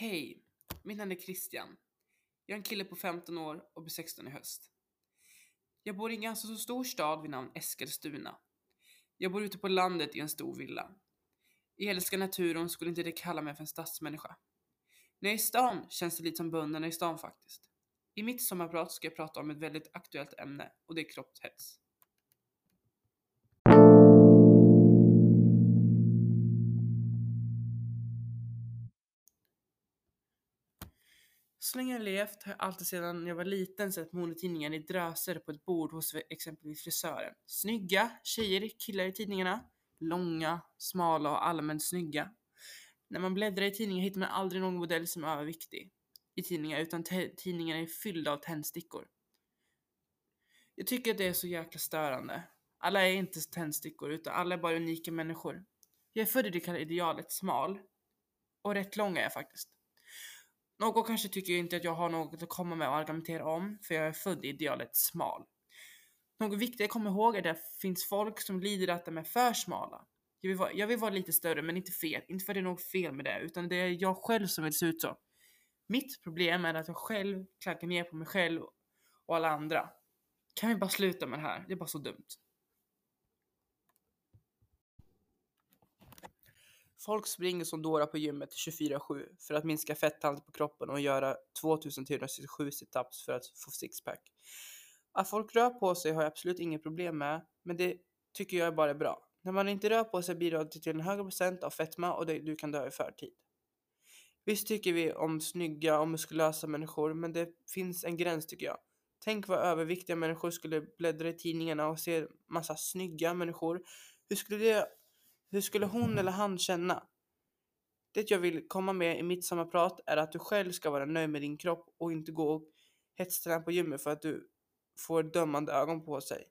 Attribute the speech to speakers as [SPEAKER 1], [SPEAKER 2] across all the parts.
[SPEAKER 1] Hej, mitt namn är Christian. Jag är en kille på 15 år och blir 16 i höst. Jag bor i en ganska så stor stad vid namn Eskilstuna. Jag bor ute på landet i en stor villa. Jag älskar naturen och skulle inte det kalla mig för en stadsmänniska. När jag är i stan känns det lite som bönderna i stan faktiskt. I mitt sommarprat ska jag prata om ett väldigt aktuellt ämne och det är kroppshets. Så länge jag levt har jag alltid sedan jag var liten sett modetidningar i dröser på ett bord hos exempelvis frisören. Snygga tjejer, killar i tidningarna. Långa, smala och allmänt snygga. När man bläddrar i tidningar hittar man aldrig någon modell som är överviktig i tidningar utan tidningarna är fyllda av tändstickor. Jag tycker att det är så jäkla störande. Alla är inte tändstickor utan alla är bara unika människor. Jag är född i det kallade idealet smal. Och rätt lång är jag faktiskt. Någon kanske tycker inte att jag har något att komma med och argumentera om, för jag är född i idealet smal. Något viktigt att komma ihåg är att det finns folk som lider att de är för smala. Jag vill, vara, jag vill vara lite större, men inte fel. Inte för att det är något fel med det, utan det är jag själv som vill se ut så. Mitt problem är att jag själv klankar ner på mig själv och alla andra. Kan vi bara sluta med det här? Det är bara så dumt. Folk springer som dårar på gymmet 24-7 för att minska fetthalten på kroppen och göra 2367 situps för att få sixpack. Att folk rör på sig har jag absolut inget problem med, men det tycker jag bara är bra. När man inte rör på sig bidrar det till en högre procent av fetma och det, du kan dö i förtid. Visst tycker vi om snygga och muskulösa människor, men det finns en gräns tycker jag. Tänk vad överviktiga människor skulle bläddra i tidningarna och se massa snygga människor. Hur skulle det hur skulle hon eller han känna? Det jag vill komma med i mitt sommarprat är att du själv ska vara nöjd med din kropp och inte gå och hetsträna på gymmet för att du får dömande ögon på sig.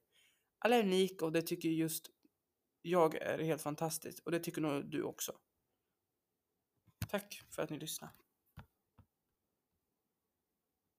[SPEAKER 1] Alla är unika och det tycker just jag är helt fantastiskt och det tycker nog du också. Tack för att ni lyssnade.